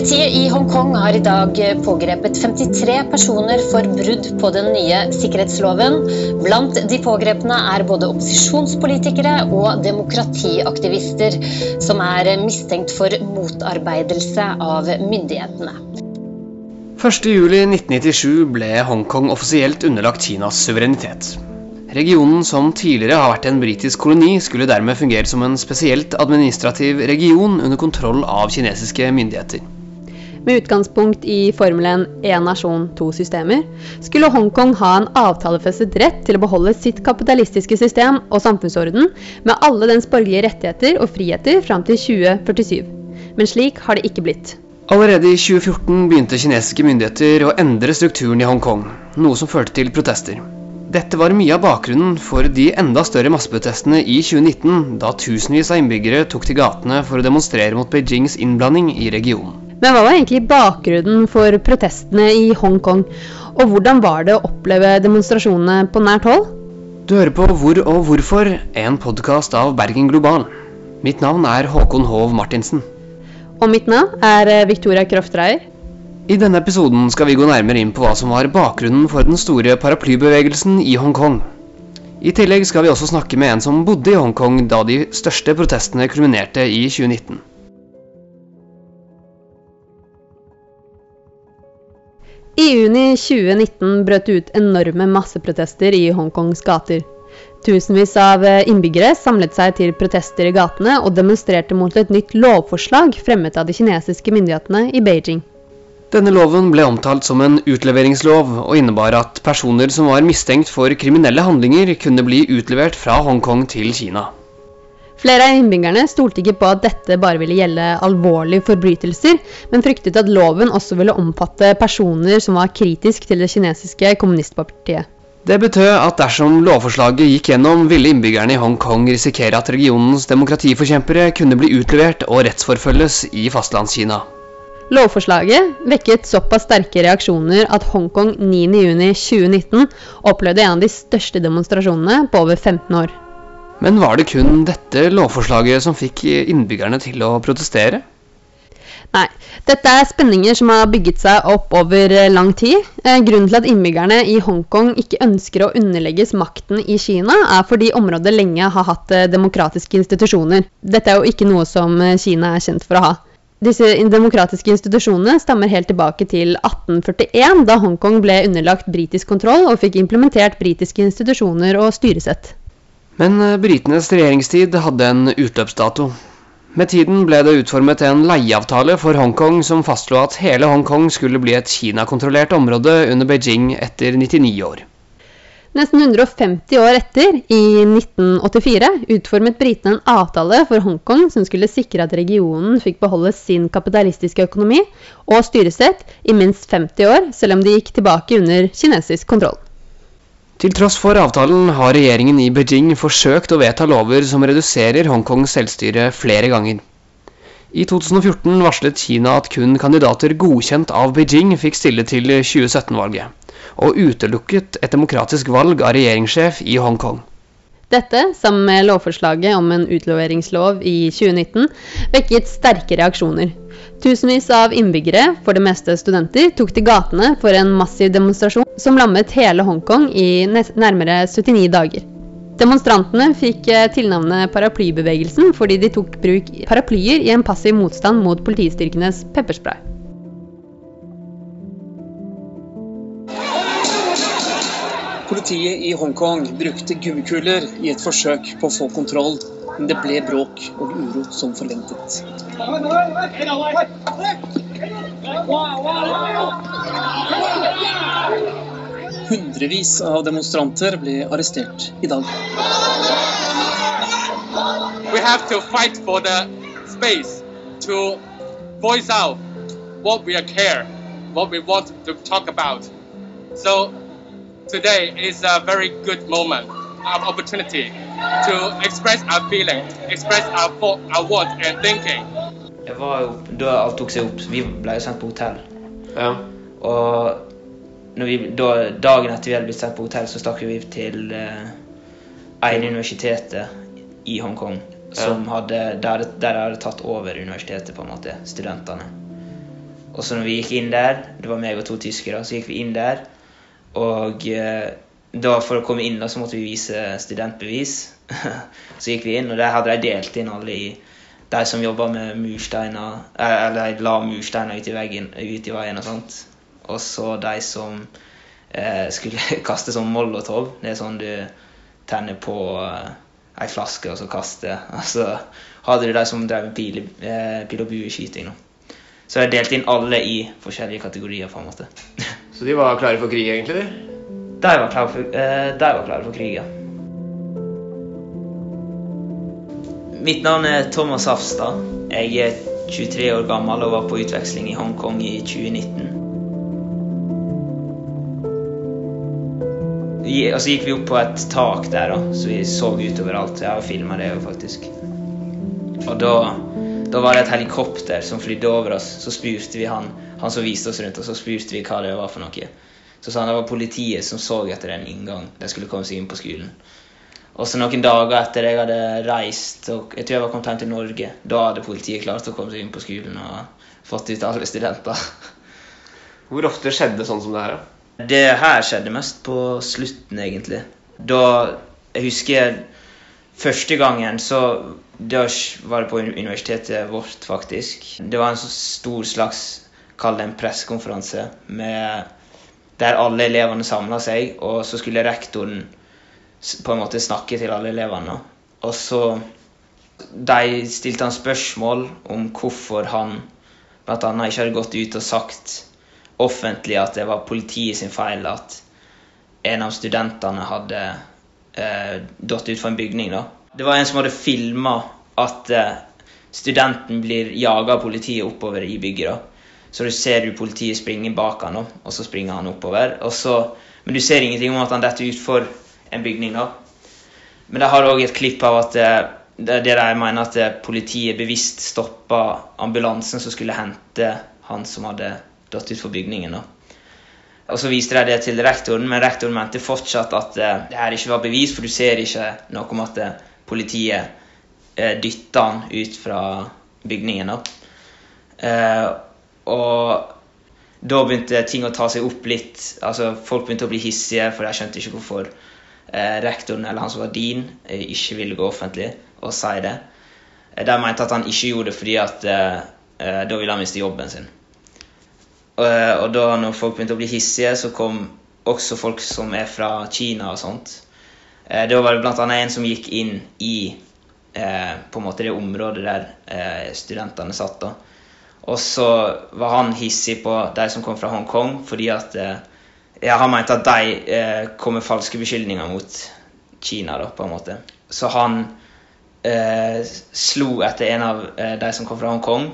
Politiet i Hongkong har i dag pågrepet 53 personer for brudd på den nye sikkerhetsloven. Blant de pågrepne er både opposisjonspolitikere og demokratiaktivister, som er mistenkt for motarbeidelse av myndighetene. 1.7.1997 ble Hongkong offisielt underlagt Kinas suverenitet. Regionen som tidligere har vært en britisk koloni, skulle dermed fungere som en spesielt administrativ region under kontroll av kinesiske myndigheter. Med utgangspunkt i formelen 'én nasjon, to systemer', skulle Hongkong ha en avtalefestet rett til å beholde sitt kapitalistiske system og samfunnsorden med alle dens borgerlige rettigheter og friheter fram til 2047. Men slik har det ikke blitt. Allerede i 2014 begynte kinesiske myndigheter å endre strukturen i Hongkong, noe som førte til protester. Dette var mye av bakgrunnen for de enda større masseprotestene i 2019, da tusenvis av innbyggere tok til gatene for å demonstrere mot Beijings innblanding i regionen. Men hva var egentlig bakgrunnen for protestene i Hongkong, og hvordan var det å oppleve demonstrasjonene på nært hold? Du hører på Hvor og hvorfor, en podkast av Bergen Global. Mitt navn er Håkon Hov Martinsen. Og mitt navn er Victoria Kraftreier. I denne episoden skal vi gå nærmere inn på hva som var bakgrunnen for den store paraplybevegelsen i Hongkong. I tillegg skal vi også snakke med en som bodde i Hongkong da de største protestene kulminerte i 2019. I juni 2019 brøt det ut enorme masseprotester i Hongkongs gater. Tusenvis av innbyggere samlet seg til protester i gatene og demonstrerte mot et nytt lovforslag fremmet av de kinesiske myndighetene i Beijing. Denne loven ble omtalt som en utleveringslov, og innebar at personer som var mistenkt for kriminelle handlinger, kunne bli utlevert fra Hongkong til Kina. Flere av innbyggerne stolte ikke på at dette bare ville gjelde alvorlige forbrytelser, men fryktet at loven også ville omfatte personer som var kritisk til det kinesiske kommunistpartiet. Det betød at dersom lovforslaget gikk gjennom, ville innbyggerne i Hongkong risikere at regionens demokratiforkjempere kunne bli utlevert og rettsforfølges i Fastlandskina. Lovforslaget vekket såpass sterke reaksjoner at Hongkong 9.6.2019 opplevde en av de største demonstrasjonene på over 15 år. Men var det kun dette lovforslaget som fikk innbyggerne til å protestere? Nei, dette er spenninger som har bygget seg opp over lang tid. Eh, grunnen til at innbyggerne i Hongkong ikke ønsker å underlegges makten i Kina, er fordi området lenge har hatt eh, demokratiske institusjoner. Dette er jo ikke noe som eh, Kina er kjent for å ha. Disse demokratiske institusjonene stammer helt tilbake til 1841, da Hongkong ble underlagt britisk kontroll og fikk implementert britiske institusjoner og styresett. Men eh, britenes regjeringstid hadde en utløpsdato. Med tiden ble det utformet en leieavtale for Hongkong som fastslo at hele Hongkong skulle bli et Kina-kontrollert område under Beijing etter 99 år. Nesten 150 år etter, i 1984, utformet britene en avtale for Hongkong som skulle sikre at regionen fikk beholde sin kapitalistiske økonomi og styresett i minst 50 år, selv om de gikk tilbake under kinesisk kontroll. Til tross for avtalen har regjeringen i Beijing forsøkt å vedta lover som reduserer Hongkongs selvstyre flere ganger. I 2014 varslet Kina at kun kandidater godkjent av Beijing fikk stille til 2017-valget og utelukket et demokratisk valg av regjeringssjef i Hongkong. Dette, sammen med lovforslaget om en utleveringslov i 2019, vekket sterke reaksjoner. Tusenvis av innbyggere, for det meste studenter, tok til gatene for en massiv demonstrasjon som lammet hele Hongkong i nærmere 79 dager. Demonstrantene fikk eh, tilnavnet paraplybevegelsen fordi de tok bruk paraplyer i en passiv motstand mot politistyrkenes pepperspray. Politiet i Hongkong brukte gummikuler i et forsøk på å få kontroll, men det ble bråk og uro som forventet. Hundrevis av demonstranter ble arrestert i dag. We have to for the space to voice out what we care, what we want to talk about. So today is a very good moment, an opportunity to express our feeling, express our, thought, our words and thinking. Jeg var jo da alt tok seg opp. Vi ble jo sendt på hotell. Ja. Og vi, da, dagen etter vi hadde blitt sendt på hotell, så stakk vi til eh, en universitetet i Hongkong. Som hadde, der, der hadde tatt over universitetet, på en måte. Studentene. Og så når vi gikk inn der, det var meg og to tyskere, så gikk vi inn der. Og eh, da for å komme inn da, så måtte vi vise studentbevis. så gikk vi inn, og der hadde de delt inn alle i de som jobba med mursteiner, eh, eller de la mursteiner ut i, veggen, ut i veien og sånt. Og så de som eh, skulle kaste sånn molotov. Det er sånn du tenner på eh, ei flaske og så kaster. Og så hadde du de som drev med pil, eh, pil og bueskyting. Så jeg delte inn alle i forskjellige kategorier. på en måte. Så de var klare for krig, egentlig? De var klare for, eh, de var klare for krig, ja. Mitt navn er Thomas Hafstad. Jeg er 23 år gammel og var på utveksling i Hongkong i 2019. Og så gikk vi opp på et tak der, da, så vi så utover alt. Jeg har filma det jo, faktisk. Og da da var det et helikopter som flydde over oss. Så spurte vi han, han som viste oss rundt, og så spurte vi hva det var for noe. Så sa han det var politiet som så etter en inngang. De skulle komme seg inn på skolen. Og så noen dager etter jeg hadde reist, og jeg tror jeg var kommet hjem til Norge, da hadde politiet klart å komme seg inn på skolen og fått ut alle studenter. Hvor ofte skjedde sånn som det her? Det her skjedde mest på slutten, egentlig. Da Jeg husker første gangen så da var det på universitetet vårt, faktisk. Det var en så stor slags Kall det en pressekonferanse der alle elevene samla seg, og så skulle rektoren på en måte snakke til alle elevene. Og så De stilte han spørsmål om hvorfor han bl.a. ikke hadde gått ut og sagt offentlig at det var politiet sin feil at en av studentene hadde eh, datt utfor en bygning. da. Det var en som hadde filma at eh, studenten blir jaga av politiet oppover i bygget. da. Så du ser du politiet springe bak han, og så springer han oppover. Så, men du ser ingenting om at han detter utfor en bygning. da. Men de har òg et klipp av at eh, det, det der jeg mener at eh, politiet bevisst stoppa ambulansen som skulle hente han som hadde datt utfor bygningen. da. Og Så viste de det til rektoren, men rektoren mente fortsatt at det her ikke var bevis, for du ser ikke noe om at politiet uh, dytta han ut fra bygningen. Uh, og da begynte ting å ta seg opp litt. altså Folk begynte å bli hissige, for de skjønte ikke hvorfor eh, rektoren eller han som var din, eh, ikke ville gå offentlig og si det. Eh, de mente at han ikke gjorde det fordi at eh, da ville han miste jobben sin. Og, og da når folk begynte å bli hissige, så kom også folk som er fra Kina og sånt. Eh, da var det bl.a. en som gikk inn i eh, på en måte det området der eh, studentene satt. da. Og så var han hissig på de som kom fra Hongkong, fordi at eh, ja, han mente at de eh, kom med falske beskyldninger mot Kina. da, på en måte. Så han eh, slo etter en av de som kom fra Hongkong.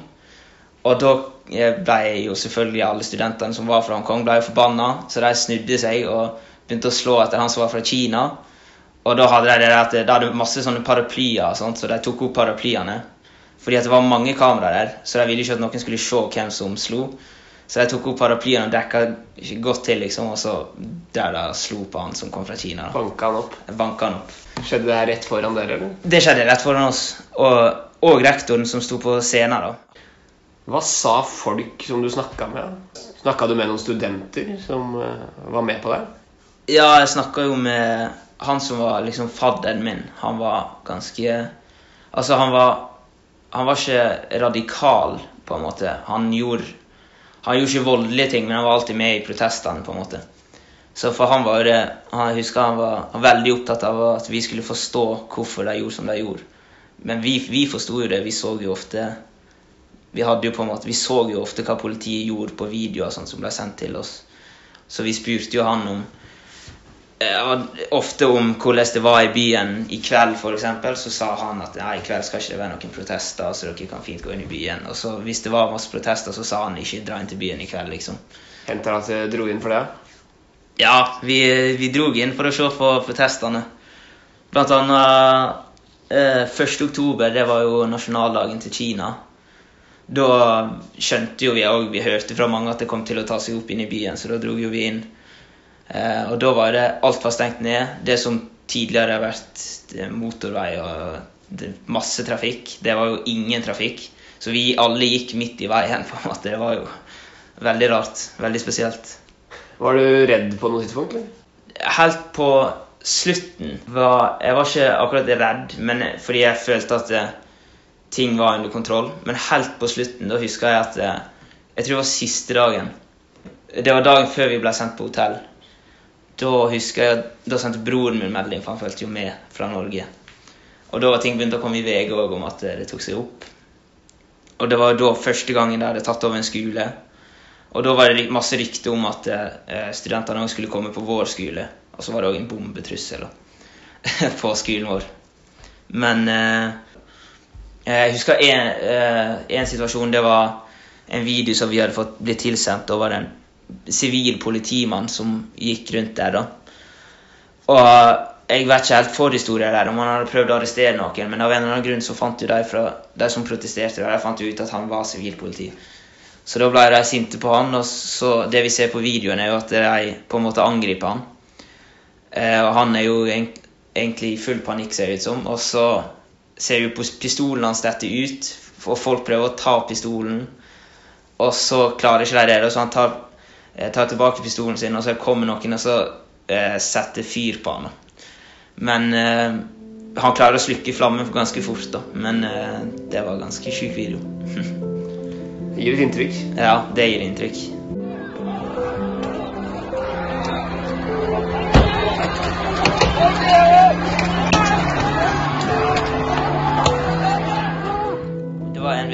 Og da ble jo selvfølgelig alle studentene som var fra Hongkong, ble forbanna, så de snudde seg og begynte å slå etter han som var fra Kina. Og da hadde de det at de hadde masse sånne paraplyer, sånt, så de tok opp paraplyene. Fordi at det var mange kameraer der, så de ville ikke at noen skulle se hvem som slo. Så de tok opp paraplyene og dekka godt til, liksom, og så der de slo på han som kom fra Kina. Banka han opp? Banka han opp. Skjedde det rett foran dere, eller? Det skjedde rett foran oss. Og, og rektoren som sto på scenen, da. Hva sa folk som du snakka med? Snakka du med noen studenter som uh, var med på det? Ja, jeg snakka jo med han som var liksom fadderen min, han var ganske Altså, han var Han var ikke radikal, på en måte. Han gjorde Han gjorde ikke voldelige ting, men han var alltid med i protestene, på en måte. Så for han var det Jeg husker han var veldig opptatt av at vi skulle forstå hvorfor de gjorde som de gjorde. Men vi, vi forsto jo det. Vi så jo ofte vi hadde jo på en måte, vi så jo ofte hva politiet gjorde på videoer sånn som ble sendt til oss. Så vi spurte jo han om ja, ofte om hvordan det var i byen i kveld, f.eks., så sa han at nei, i kveld skal ikke det være noen protester, så dere kan fint gå inn i byen. Og så hvis det var masse protester, så sa han ikke dra inn til byen i kveld, liksom. Hendte det at dere dro inn for det? Ja, vi, vi dro inn for å se på protestene. Blant annet eh, 1. oktober, det var jo nasjonaldagen til Kina. Da skjønte jo vi òg, vi hørte fra mange at det kom til å ta seg opp inn i byen, så da dro jo vi inn. Eh, og da var det alt var stengt ned. Det som tidligere har vært motorvei og masse trafikk, det var jo ingen trafikk. Så vi alle gikk midt i veien. på en måte. Det var jo veldig rart. Veldig spesielt. Var du redd på noe tidspunkt? Helt på slutten var Jeg var ikke akkurat redd, men fordi jeg følte at det, ting var under kontroll. Men helt på slutten, da husker jeg at Jeg tror det var siste dagen. Det var dagen før vi ble sendt på hotell. Da husker jeg Da sendte broren min melding, for han fulgte jo med fra Norge. Og da var ting begynt å komme i VG òg om at det tok seg opp. Og det var da første gangen de hadde tatt over en skole. Og da var det masse rykter om at eh, studentene òg skulle komme på vår skole. Og så var det òg en bombetrussel på skolen vår. Men eh, jeg husker eh, en, situasjon. Det var en video som vi hadde fått blitt tilsendt. over en sivil politimann som gikk rundt der. da. Og jeg vet ikke helt forhistorien der, om han hadde prøvd å arrestere noen, men av en eller annen grunn så fant jo de, fra, de som protesterte, de fant ut at han var sivilpoliti. Så da ble de sinte på han, og så det vi ser på videoen, er jo at de på en måte angriper han. Eh, og han er jo egentlig i full panikk, ser det ut som. Og så ser jo på pistolen hans dette ut, og folk prøver å ta pistolen. Og så klarer ikke de det, så han tar, eh, tar tilbake pistolen sin, og så kommer noen og så eh, setter fyr på han. Men eh, han klarer å slukke flammen ganske fort, da. Men eh, det var ganske sjuk video. det gir et inntrykk? Ja, det gir inntrykk.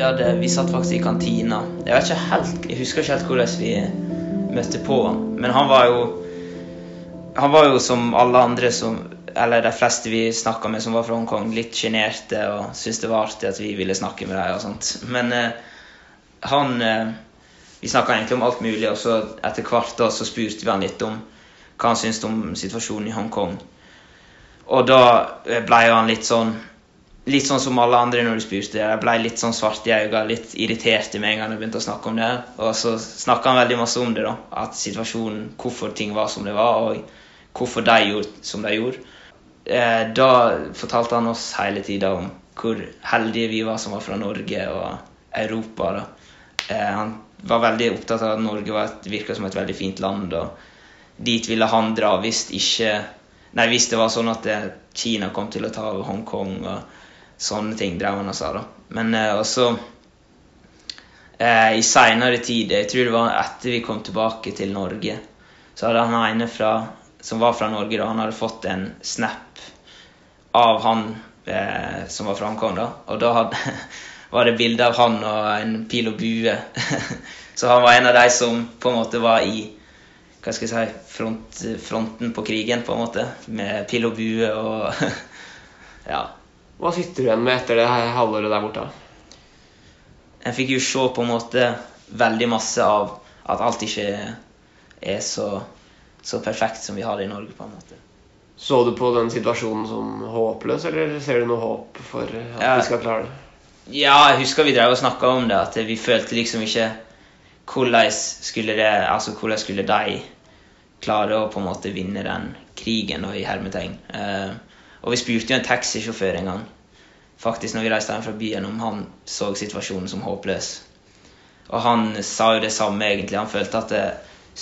Vi hadde Vi satt faktisk i kantina. Jeg vet ikke helt, jeg husker ikke helt hvordan vi møtte på han. Men han var jo Han var jo som alle andre som eller de fleste vi snakka med som var fra Hongkong, litt sjenerte og syntes det var artig at vi ville snakke med dem. og sånt. Men eh, han eh, Vi snakka egentlig om alt mulig, og så etter hvert da så spurte vi han litt om hva han syntes om situasjonen i Hongkong. Og da eh, ble han litt sånn Litt sånn som alle andre når du spurte. Jeg ble litt sånn svart i øynene, litt irritert med en gang jeg begynte å snakke om det. Og så snakka han veldig masse om det, da. At situasjonen, hvorfor ting var som det var, og hvorfor de gjorde som de gjorde eh, da fortalte han oss hele tida om hvor heldige vi var som var fra Norge og Europa. da. Eh, han var veldig opptatt av at Norge virka som et veldig fint land. og Dit ville han dra hvis ikke Nei, hvis det var sånn at eh, Kina kom til å ta over Hongkong og sånne ting, drev han og sa. da. Men eh, også eh, i seinere tid, jeg tror det var etter vi kom tilbake til Norge, så hadde han ene fra som var fra Norge, da, han hadde fått en snap av han eh, som var fra Hongkong. da, Og da hadde, var det bilde av han og en pil og bue. Så han var en av de som på en måte var i hva skal jeg si, front, fronten på krigen, på en måte. Med pil og bue og ja. Hva sitter du igjen med etter det halvåret der borte? Jeg fikk jo se på en måte veldig masse av at alt ikke er så så perfekt som vi har det i Norge. på en måte. Så du på den situasjonen som håpløs, eller ser du noe håp for at ja. vi skal klare det? Ja, jeg husker vi drev og snakka om det, at vi følte liksom ikke hvordan skulle, det, altså hvordan skulle de klare å på en måte vinne den krigen, da, i hermetegn. Eh, og vi spurte jo en taxisjåfør en gang, faktisk når vi reiste hjem fra byen, om han så situasjonen som håpløs. Og han sa jo det samme, egentlig. Han følte at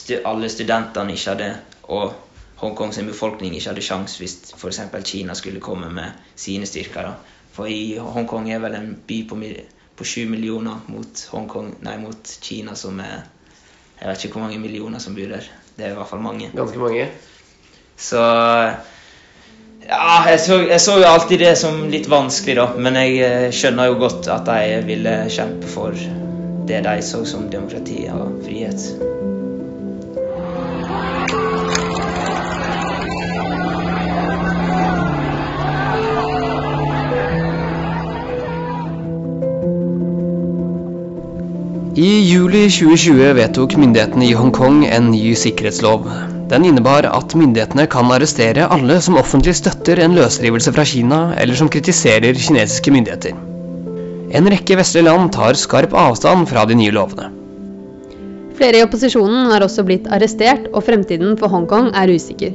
det, alle studentene ikke hadde, og Hongkongs befolkning ikke hadde sjans hvis f.eks. Kina skulle komme med sine styrker. Da. For i Hongkong er vel en by på, på 7 millioner mot, Hongkong, nei, mot Kina som er Jeg vet ikke hvor mange millioner som bor der. Det er i hvert fall mange. Ganske mange. Så ja, jeg så, jeg så, jo alltid det som litt vanskelig, da. Men jeg eh, skjønner jo godt at de ville kjempe for det de så som demokrati og frihet. I juli 2020 vedtok myndighetene i Hongkong en ny sikkerhetslov. Den innebar at myndighetene kan arrestere alle som offentlig støtter en løsrivelse fra Kina, eller som kritiserer kinesiske myndigheter. En rekke vestlige land tar skarp avstand fra de nye lovene. Flere i opposisjonen har også blitt arrestert, og fremtiden for Hongkong er usikker.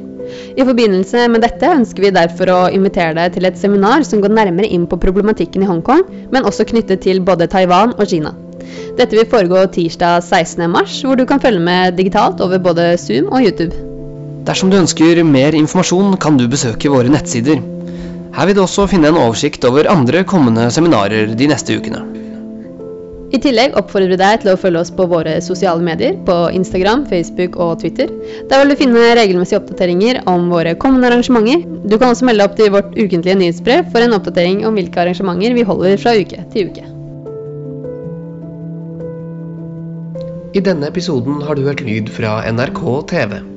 I forbindelse med dette ønsker vi derfor å invitere deg til et seminar som går nærmere inn på problematikken i Hongkong, men også knyttet til både Taiwan og Kina. Dette vil foregå tirsdag 16.3, hvor du kan følge med digitalt over både Zoom og YouTube. Dersom du ønsker mer informasjon, kan du besøke våre nettsider. Her vil du også finne en oversikt over andre kommende seminarer de neste ukene. I tillegg oppfordrer vi deg til å følge oss på våre sosiale medier, på Instagram, Facebook og Twitter. Der vil du finne regelmessige oppdateringer om våre kommende arrangementer. Du kan også melde opp til vårt ukentlige nyhetsbrev for en oppdatering om hvilke arrangementer vi holder fra uke til uke. I denne episoden har du hørt lyd fra NRK TV.